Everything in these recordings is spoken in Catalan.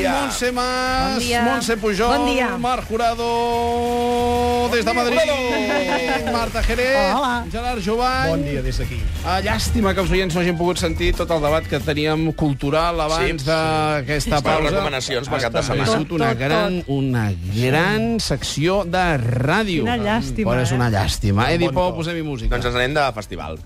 dia. Montse Mas, Bon dia. Montse Pujol, Bon dia. Marc Jurado, des de Madrid, Marta Jerez, Hola. Gerard Jovany. Bon dia des d'aquí. Ah, llàstima que els oients no hagin pogut sentir tot el debat que teníem cultural abans Sí. d'aquesta Les pausa. recomanacions per cap de Ha setmana. sigut una Tot, tot, gran, una gran secció de ràdio. Quina llàstima, Però és eh? una llàstima. Edi bon Pou, to. posem-hi música. Doncs ens anem de festival.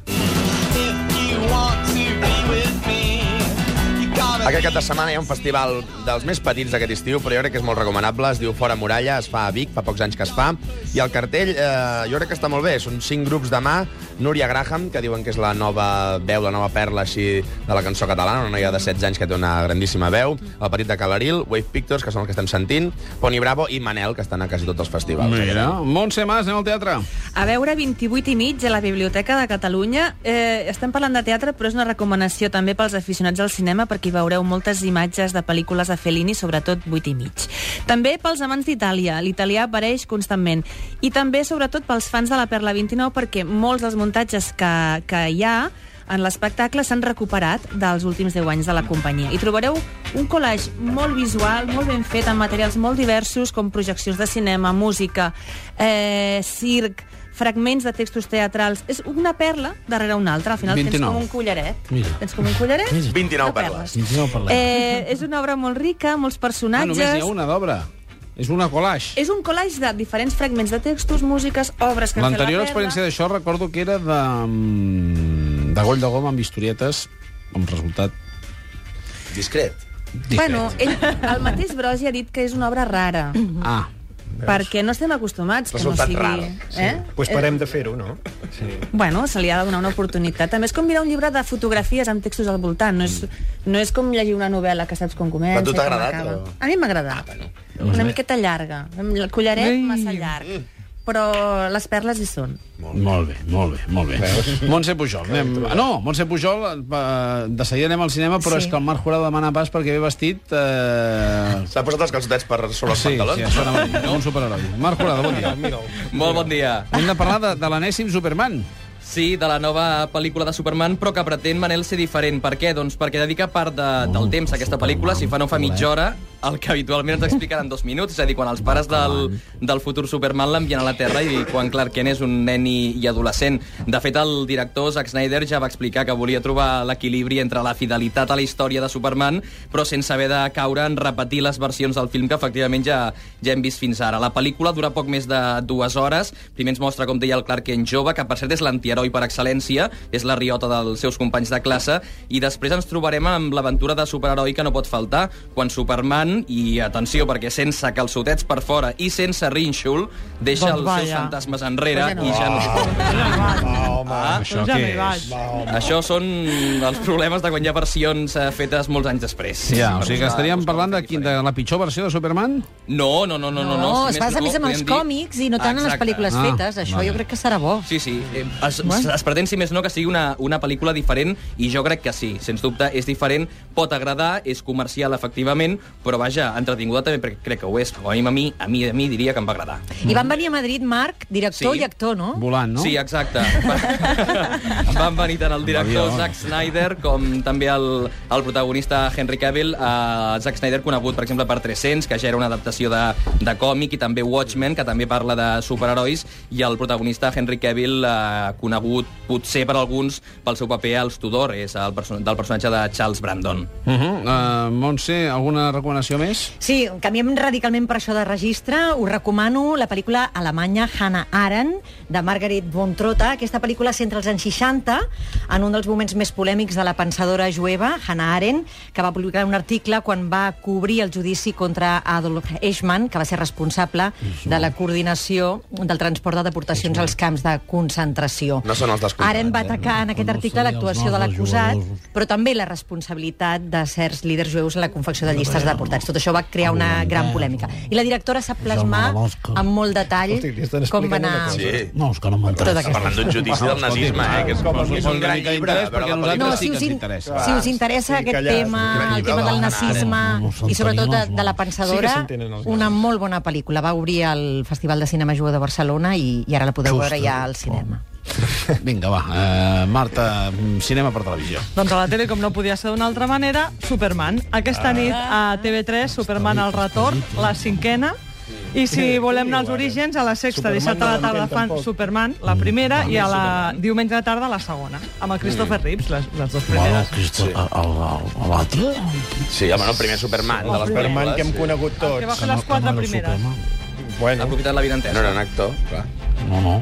Aquest cap de setmana hi ha un festival dels més petits d'aquest estiu, però jo crec que és molt recomanable. Es diu Fora Muralla, es fa a Vic, fa pocs anys que es fa. I el cartell, eh, jo crec que està molt bé. Són cinc grups de mà. Núria Graham, que diuen que és la nova veu, la nova perla així de la cançó catalana, una noia de 16 anys que té una grandíssima veu. El petit de Calaril, Wave Pictures, que són els que estem sentint, Pony Bravo i Manel, que estan a quasi tots els festivals. Mira, Montse Mas, anem al teatre. A veure, 28 i mig a la Biblioteca de Catalunya. Eh, estem parlant de teatre, però és una recomanació també pels aficionats al cinema, perquè hi veureu moltes imatges de pel·lícules de Fellini, sobretot 8 i mig. També pels amants d'Itàlia. L'italià apareix constantment. I també, sobretot, pels fans de la Perla 29, perquè molts dels muntatges que, que hi ha en l'espectacle s'han recuperat dels últims 10 anys de la companyia. I trobareu un collage molt visual, molt ben fet, amb materials molt diversos, com projeccions de cinema, música, eh, circ, fragments de textos teatrals. És una perla darrere una altra. Al final 29. tens com un collaret. Mira. Tens com un collaret 29 de perles. No parlem. Eh, és una obra molt rica, molts personatges... només n'hi ha una d'obra. És una collage. És un collage de diferents fragments de textos, músiques, obres que la L'anterior Perla. experiència d'això recordo que era de, mm, de goll de goma amb historietes amb resultat Discret. discret. Bueno, ell, el mateix Brosi ha dit que és una obra rara, Ah, perquè no estem acostumats que no Resultat sigui... rar. Eh? Doncs pues parem de fer-ho, no? Sí. Bueno, se li ha de donar una oportunitat. També és com mirar un llibre de fotografies amb textos al voltant. No és, no és com llegir una novel·la que saps com comença Però a tu i t'ha com agradat, acaba. o? A mi m'ha agradat. Una miqueta llarga. El collaret Ei. massa llarg. Però les perles hi són. molt bé, molt bé, molt bé. Montse Pujol. Anem... Ah, no, Montse Pujol, eh, de seguida anem al cinema, però Sí. és que el Marc Jurado demana pas perquè ve vestit... Eh... S'ha posat els calçotets per sobre els Sí, pantalons? sí, dir, com un superheroi. Marc Jurado, bon dia. Molt bon dia. Hem de parlar de, de l'anèssim Superman. Sí, de la nova pel·lícula de Superman, però que pretén, Manel, ser diferent. Per què? Doncs perquè dedica part de, del temps a aquesta pel·lícula, si fa no fa mitja hora, el que habitualment ens expliquen en dos minuts, és a dir, quan els pares del, del futur Superman l'envien a la Terra i quan Clark Kent és un nen i, i adolescent. De fet, el director Zack Snyder ja va explicar que volia trobar l'equilibri entre la fidelitat a la història de Superman, però sense haver de caure en repetir les versions del film que efectivament ja, ja hem vist fins ara. La pel·lícula dura poc més de dues hores. Primer ens mostra, com deia, el Clark Kent jove, que per cert és l'antiheroi per excel·lència, és la riota dels seus companys de classe, i després ens trobarem amb l'aventura de superheroi que no pot faltar, quan Superman, i atenció, perquè sense calçotets per fora i sense rínxol, deixa Doncs els seus fantasmes enrere Pues ja no. i ja no... Home, Ah, Això què és? això són els problemes de quan hi ha versions eh, fetes molts anys després. Ja, o sigui que estaríem parlant de, de la pitjor versió de Superman? No, no, no, no, no. No, no, es basa més en els còmics i no tant en les pel·lícules Ah, fetes. Això vale. jo crec que serà bo. Sí, sí. Eh, Es, es, es pretén, si més no, que sigui una, una pel·lícula diferent i jo crec que sí. Sens dubte és diferent, pot agradar, és comercial, efectivament, però vaja, entretinguda també perquè crec que ho és. Com a mi, a mi, a mi, a mi diria que em va agradar. I van venir a Madrid, Marc, director Sí. i actor, no? Volant, no? Sí, exacte. Van venir tant el director. Zack Snyder com també el, el protagonista Henry Cavill. Uh, Zack Snyder, conegut, per exemple, per 300, que ja era una adaptació de, de còmic, i també Watchmen, que també parla de superherois, i el protagonista Henry Cavill, uh, conegut potser per alguns pel seu paper als Tudor, és el perso del personatge de Charles Brandon. Uh -huh. uh, Montse, alguna recomanació més? Sí, canviem radicalment per això de registre. Us recomano la pel·lícula alemanya Hannah Arendt, de Margaret von Trotta. Aquesta pel·lícula centra els anys 60 en un dels moments més polèmics de la pensadora jueva, Hannah Arendt, que va publicar un article quan va cobrir el judici contra Adolf Eichmann, que va ser responsable de la coordinació del transport de deportacions als camps de concentració. No són els descomptats, Arendt va eh? atacar en aquest article l'actuació de l'acusat, però també la responsabilitat de certs líders jueus en la confecció de llistes de deportats. Tot això va crear una gran polèmica. I la directora sap plasmar amb molt detall com va anar... Sí. No, és que no m'interessa. Parlant d'un judici del nazisme, eh? Que és, Com és un gran llibre. perquè la nosaltres No, si que us, in... si us interessa Sí, aquest callar, tema, el tema de del nazisme i sobretot de, de la pensadora, una molt bona pel·lícula. Va obrir el Festival de Cinema Jueu de Barcelona i, i ara la podeu veure ja al cinema. Vinga, va. Uh, Marta, mm, cinema per televisió. Doncs a la tele, com no podia ser d'una altra manera, Superman. Aquesta nit a TV3, Superman al retorn, la cinquena. I si volem anar als orígens, a la sexta, Superman dissabte a la tarda fan tampoc. Superman, la primera, i a la diumenge a la tarda la segona, amb el Christopher Reeves, les, les dues primeres. Sí. L'altre? Sí, home, no, el primer Superman de les Superman que hem conegut Que va tots. fer les quatre primeres. Ha Bueno, aprofitat la vida entesa. No era un actor, clar. No, no.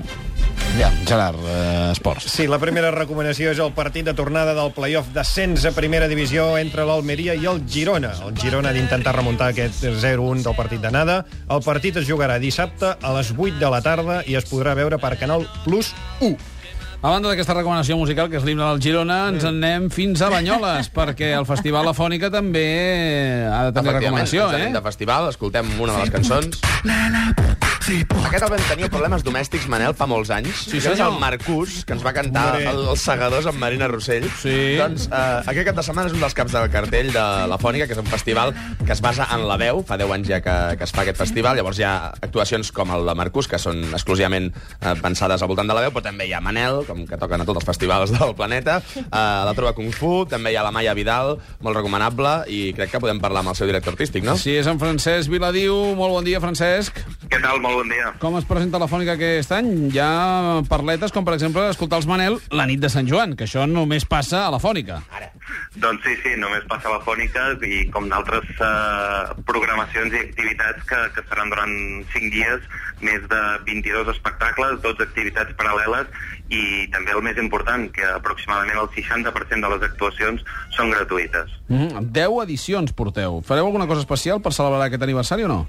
Ja, Gerard, eh, esports. Sí, la primera recomanació és el partit de tornada del playoff descens a primera divisió entre l'Almeria i el Girona. El Girona ha d'intentar remuntar aquest 0-1 del partit d'anada. El partit es jugarà dissabte a les 8 de la tarda i es podrà veure per Canal Plus 1. A banda d'aquesta recomanació musical, que és l'himne del Girona, ens en anem fins a Banyoles, perquè el Festival La Fònica també ha de tenir recomanació, eh? de festival, escoltem una de les cançons. Aquest el vam tenir problemes domèstics, Manel, fa molts anys. Sí, Que és el Marcús, que ens va cantar el, els segadors amb Marina Rossell. Sí. Doncs eh, aquest cap de setmana és un dels caps del cartell de la Fònica, que és un festival que es basa en la veu. Fa 10 anys ja que, que es fa aquest festival. Llavors hi ha actuacions com el de Marcús, que són exclusivament eh, pensades al voltant de la veu, però també hi ha Manel, com que toquen a tots els festivals del planeta, eh, la Trova Kung Fu, també hi ha la Maia Vidal, molt recomanable, i crec que podem parlar amb el seu director artístic, no? Sí, és en Francesc Viladiu. Molt bon dia, Francesc. Què tal? Molt bon dia. Com es presenta la Fònica aquest any? Hi ha parletes com, per exemple, escoltar els Manel la nit de Sant Joan, que això només passa a la Fònica. Doncs sí, sí, només passa a la Fònica i com d'altres eh, programacions i activitats que, que seran durant 5 dies, més de 22 espectacles, 12 activitats paral·leles i també el més important, que aproximadament el 60% de les actuacions són gratuïtes. Mm -hmm. 10 edicions porteu. Fareu alguna cosa especial per celebrar aquest aniversari o no?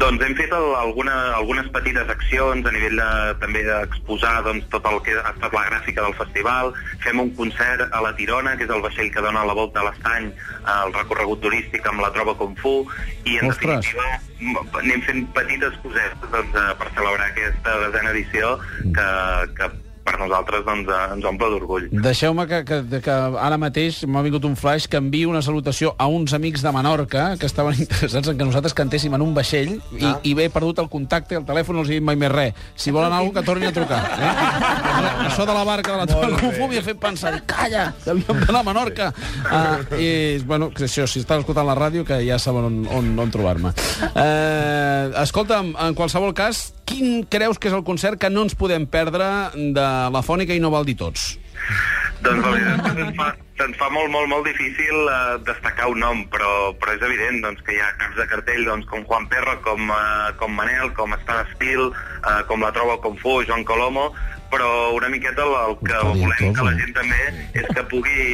Doncs hem fet el, alguna, algunes petites accions a nivell de, també d'exposar doncs, tot el que ha estat la gràfica del festival. Fem un concert a la Tirona, que és el vaixell que dona la volta a l'estany, el recorregut turístic amb la troba Kung Fu, i en Ostres. definitiva anem fent petites cosetes doncs, eh, per celebrar aquesta desena edició que, que per nosaltres doncs, eh, ens omple d'orgull. Deixeu-me que, que, que ara mateix m'ha vingut un flash que envio una salutació a uns amics de Menorca que estaven interessats en que nosaltres cantéssim en un vaixell i, Ah. i bé, he perdut el contacte, el telèfon, no els he dit mai més res. Si volen alguna que tornin a trucar. Eh? Això de la barca de la Torre Fu m'hi ha fet pensar, calla, que havíem d'anar a Menorca. Uh, I, bueno, això, si estàs escoltant la ràdio, que ja saben on, on, on trobar-me. Uh, escolta'm, en qualsevol cas, quin creus que és el concert que no ens podem perdre de la Fònica i no val dir tots? Doncs la veritat que se'ns fa, se'ns fa molt, molt, molt difícil uh, destacar un nom, però, però és evident doncs, que hi ha caps de cartell doncs, com Juan Perro, com, uh, com Manel, com Star Steel, uh, com la Troba Kung Fu, Joan Colomo, però una miqueta el, el que volem que la gent també és que pugui,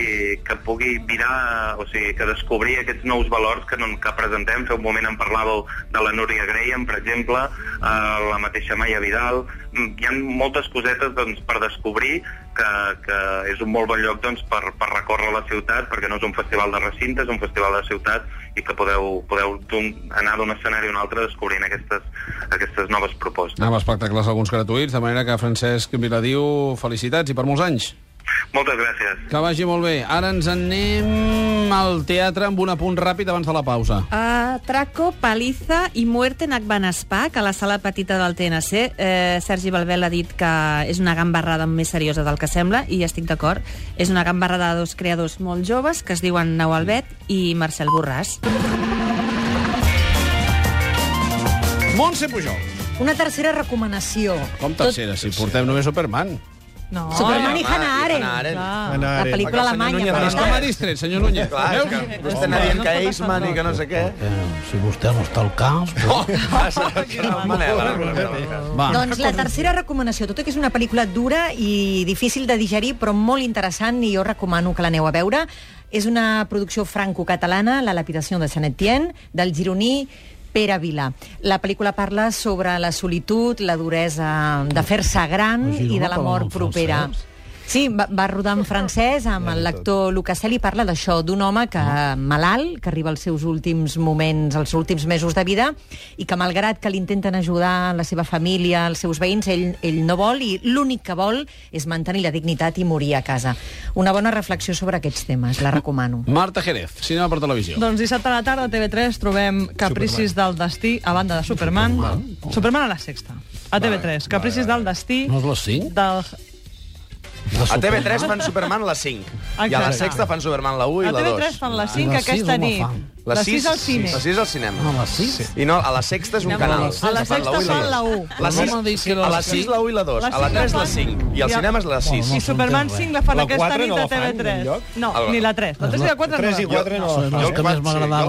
que pugui virar, o sigui, que descobrir aquests nous valors que, no, que presentem. Fa un moment en parlàveu de la Núria Graham, per exemple, eh, la mateixa Maia Vidal. Mm, Hi ha moltes cosetes doncs, per descobrir que, que és un molt bon lloc doncs, per, per recórrer la ciutat, perquè no és un festival de recinte, és un festival de ciutat i que podeu, podeu anar d'un escenari a un altre descobrint aquestes, aquestes noves propostes. Amb espectacles alguns gratuïts, de manera que Francesc Viladiu, felicitats i per molts anys. Moltes gràcies. Que vagi molt bé. Ara ens en anem al teatre amb un apunt ràpid abans de la pausa. Atraco, paliza i muerte en Agbanespà, que a la sala petita del TNC. Eh, Sergi Balbel ha dit que és una gambarrada més seriosa del que sembla, i estic d'acord. És una gambarrada de dos creadors molt joves, que es diuen Nau Albet i Marcel Borràs. Montse Pujol. Una tercera recomanació. Com tercera, si portem només Superman. No. Superman i Hannah Arendt. Hannah La pel·lícula alemanya. Núñez per És no que tant. m'ha distret, senyor Núñez. Clar, és que vostè està dient que Eisman i que no sé què. Si vostè no està al cas... Però... Doncs la tercera recomanació, tot i que és una pel·lícula dura i difícil de digerir, però molt interessant, i jo recomano que l'aneu a veure. És una producció franco-catalana, La lapidació de Saint Etienne, del gironí Pere Vila. La pel·lícula parla sobre la solitud, la duresa de fer-se gran i de la mort propera. francès? Sí, va, va rodar en francès amb el lector Lucaselli parla d'això, d'un home que malalt, que arriba als seus últims moments, als últims mesos de vida, i que malgrat que l'intenten ajudar la seva família, els seus veïns, ell, ell no vol, i l'únic que vol és mantenir la dignitat i morir a casa. Una bona reflexió sobre aquests temes, la recomano. Marta Jerez, cinema per televisió. Doncs dissabte a la tarda a TV3 trobem Capricis del destí a banda de Superman. Superman a la sexta. A TV3. Capricis del destí No és les 5? del... A TV3 fan Superman la 5. I a la Exacte. Sexta fan Superman la 1 i A la 2. TV3 fan la I 5 la aquesta nit. La La 6 al cine. La 6 al cinema. A les 6? I no, a la Sexta és un No, canal. a la Sexta fan la u. La Però no sis- m'ha dit que era a la la 6 sis. la 1 i la 2. La A la cinc 3 la la fan- 5. I al a- cinema és la 6. Bueno, I Superman s'entén 5 la fan La aquesta nit no a la fan TV3. enlloc? No, ni la 3. La 3 i la 4 no 3 i la fan. 4 no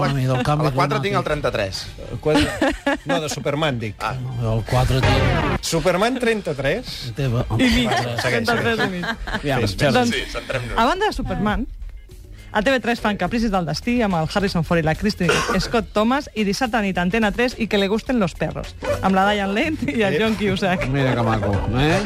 a mi, del canvi A la 4 tinc el climàtic. 33. Quatre- No, de Superman, dic. Ah. El 4 té... Superman 33. té... I mig. Segueix, 33 i mig. Ja, Fes. Doncs, Sí, centrem-nos. a banda de Superman, a TV3 fan Capricis del destí amb el Harrison Ford i la Kristen Scott Thomas i dissabte a nit Antena 3 i que le gusten los perros amb la Diane Lane i el John Cusack. Mira que maco, eh?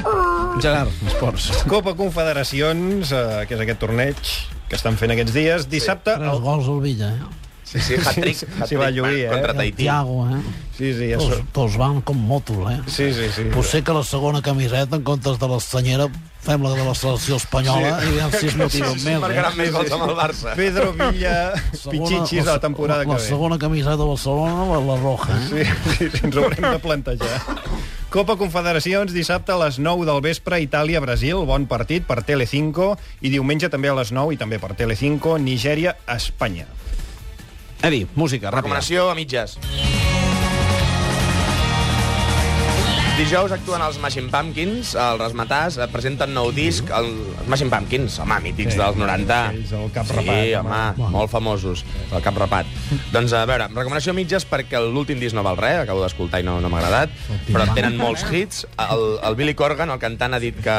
Gerard, esports. Copa Confederacions, eh, que és aquest torneig que estan fent aquests dies. Dissabte... Tres el- gols al Villa, eh? Sí, sí, hat-trick. Sí, hat-trick va lluir, eh? Contra Tahití. Tiago, eh? Sí, sí, ja Tots, tots van com motos, eh? Sí, sí, sí. Potser que la segona camiseta, en comptes de l'estanyera, fem la de la selecció espanyola sí. i veiem si es motiven Sí, més. marcaran Eh? més gols amb el Barça. Pedro Villa, Pichichis de la temporada que la, ve. La segona camiseta de Barcelona, la, la roja, eh? Sí, sí, sí, ens ho haurem de plantejar. Copa Confederacions, dissabte a les 9 del vespre, Itàlia-Brasil, bon partit per Telecinco, i diumenge també a les 9 i també per Telecinco, Nigèria-Espanya. Edi, música, ràpida. Recomanació a mitges. Dijous actuen els Smashing Pumpkins, els Rasmatàs, eh, presenten nou disc, el Smashing Pumpkins, home, mítics Sí, dels 90. aquells del cap sí, rapat, home, home. molt famosos, el cap rapat. doncs, a veure, recomanació mitges perquè l'últim disc no val res, acabo d'escoltar i no, no m'ha agradat, però tenen molts hits. El, el Billy Corgan, el cantant, ha dit que,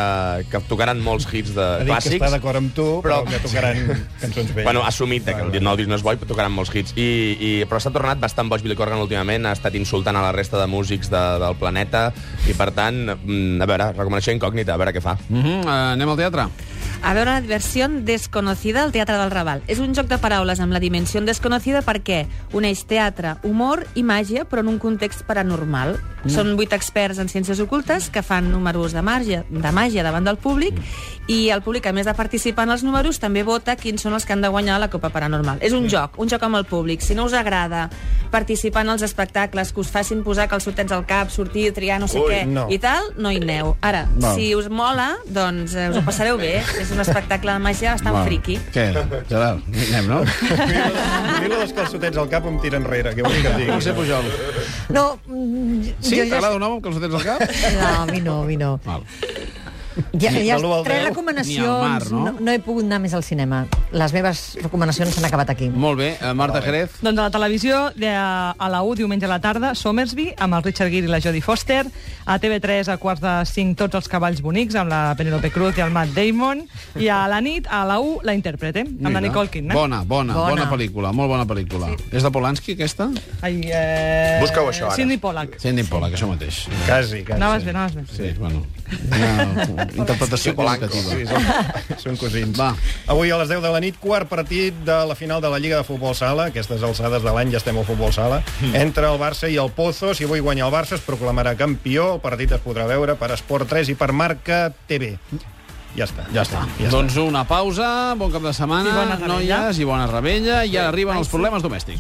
que tocaran molts hits de Ha dit que clàssics. està d'acord amb tu, però, Però- que tocaran cançons velles. Bueno, ha assumit que el nou disc no és bo i tocaran molts hits. I, i, però s'ha tornat bastant boig Billy Corgan últimament, ha estat insultant a la resta de músics de, del planeta, i per tant, mm, a veure, recomanació incògnita, a veure què fa. Mm -hmm, uh, anem al teatre? A veure la diversió desconocida al Teatre del Raval. És un joc de paraules amb la dimensió desconocida perquè uneix teatre, humor i màgia, però en un context paranormal. Mm. Són vuit experts en ciències ocultes que fan números de màgia, de màgia davant del públic i el públic, a més de participar en els números, també vota quins són els que han de guanyar la Copa Paranormal. És un joc, un joc amb el públic. Si no us agrada participar en els espectacles, que us facin posar calçotets al cap, sortir, triar no sé Ui, què no. i tal, no hi aneu. Ara, Val. si us mola, doncs eh, us ho passareu bé. És un espectacle de màgia bastant Va. friqui. Què? Gerard, anem, no? A mi lo dels calçotets al cap em tira enrere, què vols que et digui? José Pujol. No, mm, Sí? jo ja... T'agrada un home amb calçotets al cap? No, a mi no, a mi no. Val. Ja, Sí, ja tres recomanacions. Mar, no? no? no he pogut anar més al cinema. Les meves recomanacions s'han acabat aquí. Molt bé, uh, Marta Jerez. Doncs a la televisió, de, a la 1, diumenge a la tarda, Somersby, amb el Richard Gere i la Jodie Foster. A TV3, a quarts de 5, tots els cavalls bonics, amb la Penelope Cruz i el Matt Damon. I a la nit, a la 1, la intèrprete, amb la Mira. Nicole Kidman. Bona, bona, bona, Bona. pel·lícula, molt bona pel·lícula. És de Polanski, aquesta? Ai, eh... Busca-ho, això, ara. Sidney Pollack. Cindy Pollack, això mateix. Quasi, quasi. Anaves bé, anaves bé. Sí, bueno, una interpretació qualitativa. Sí, són, són cosins. Va. Avui a les 10 de la nit, quart partit de la final de la Lliga de Futbol Sala. Aquestes alçades de l'any ja estem al Futbol Sala. Entre el Barça i el Pozo. Si avui guanya el Barça, es proclamarà campió. El partit es podrà veure per Esport 3 i per Marca TV. Ja està, ja està. Ja Doncs una pausa, bon cap de setmana, I noies, i bona rebella, i ara arriben els problemes domèstics.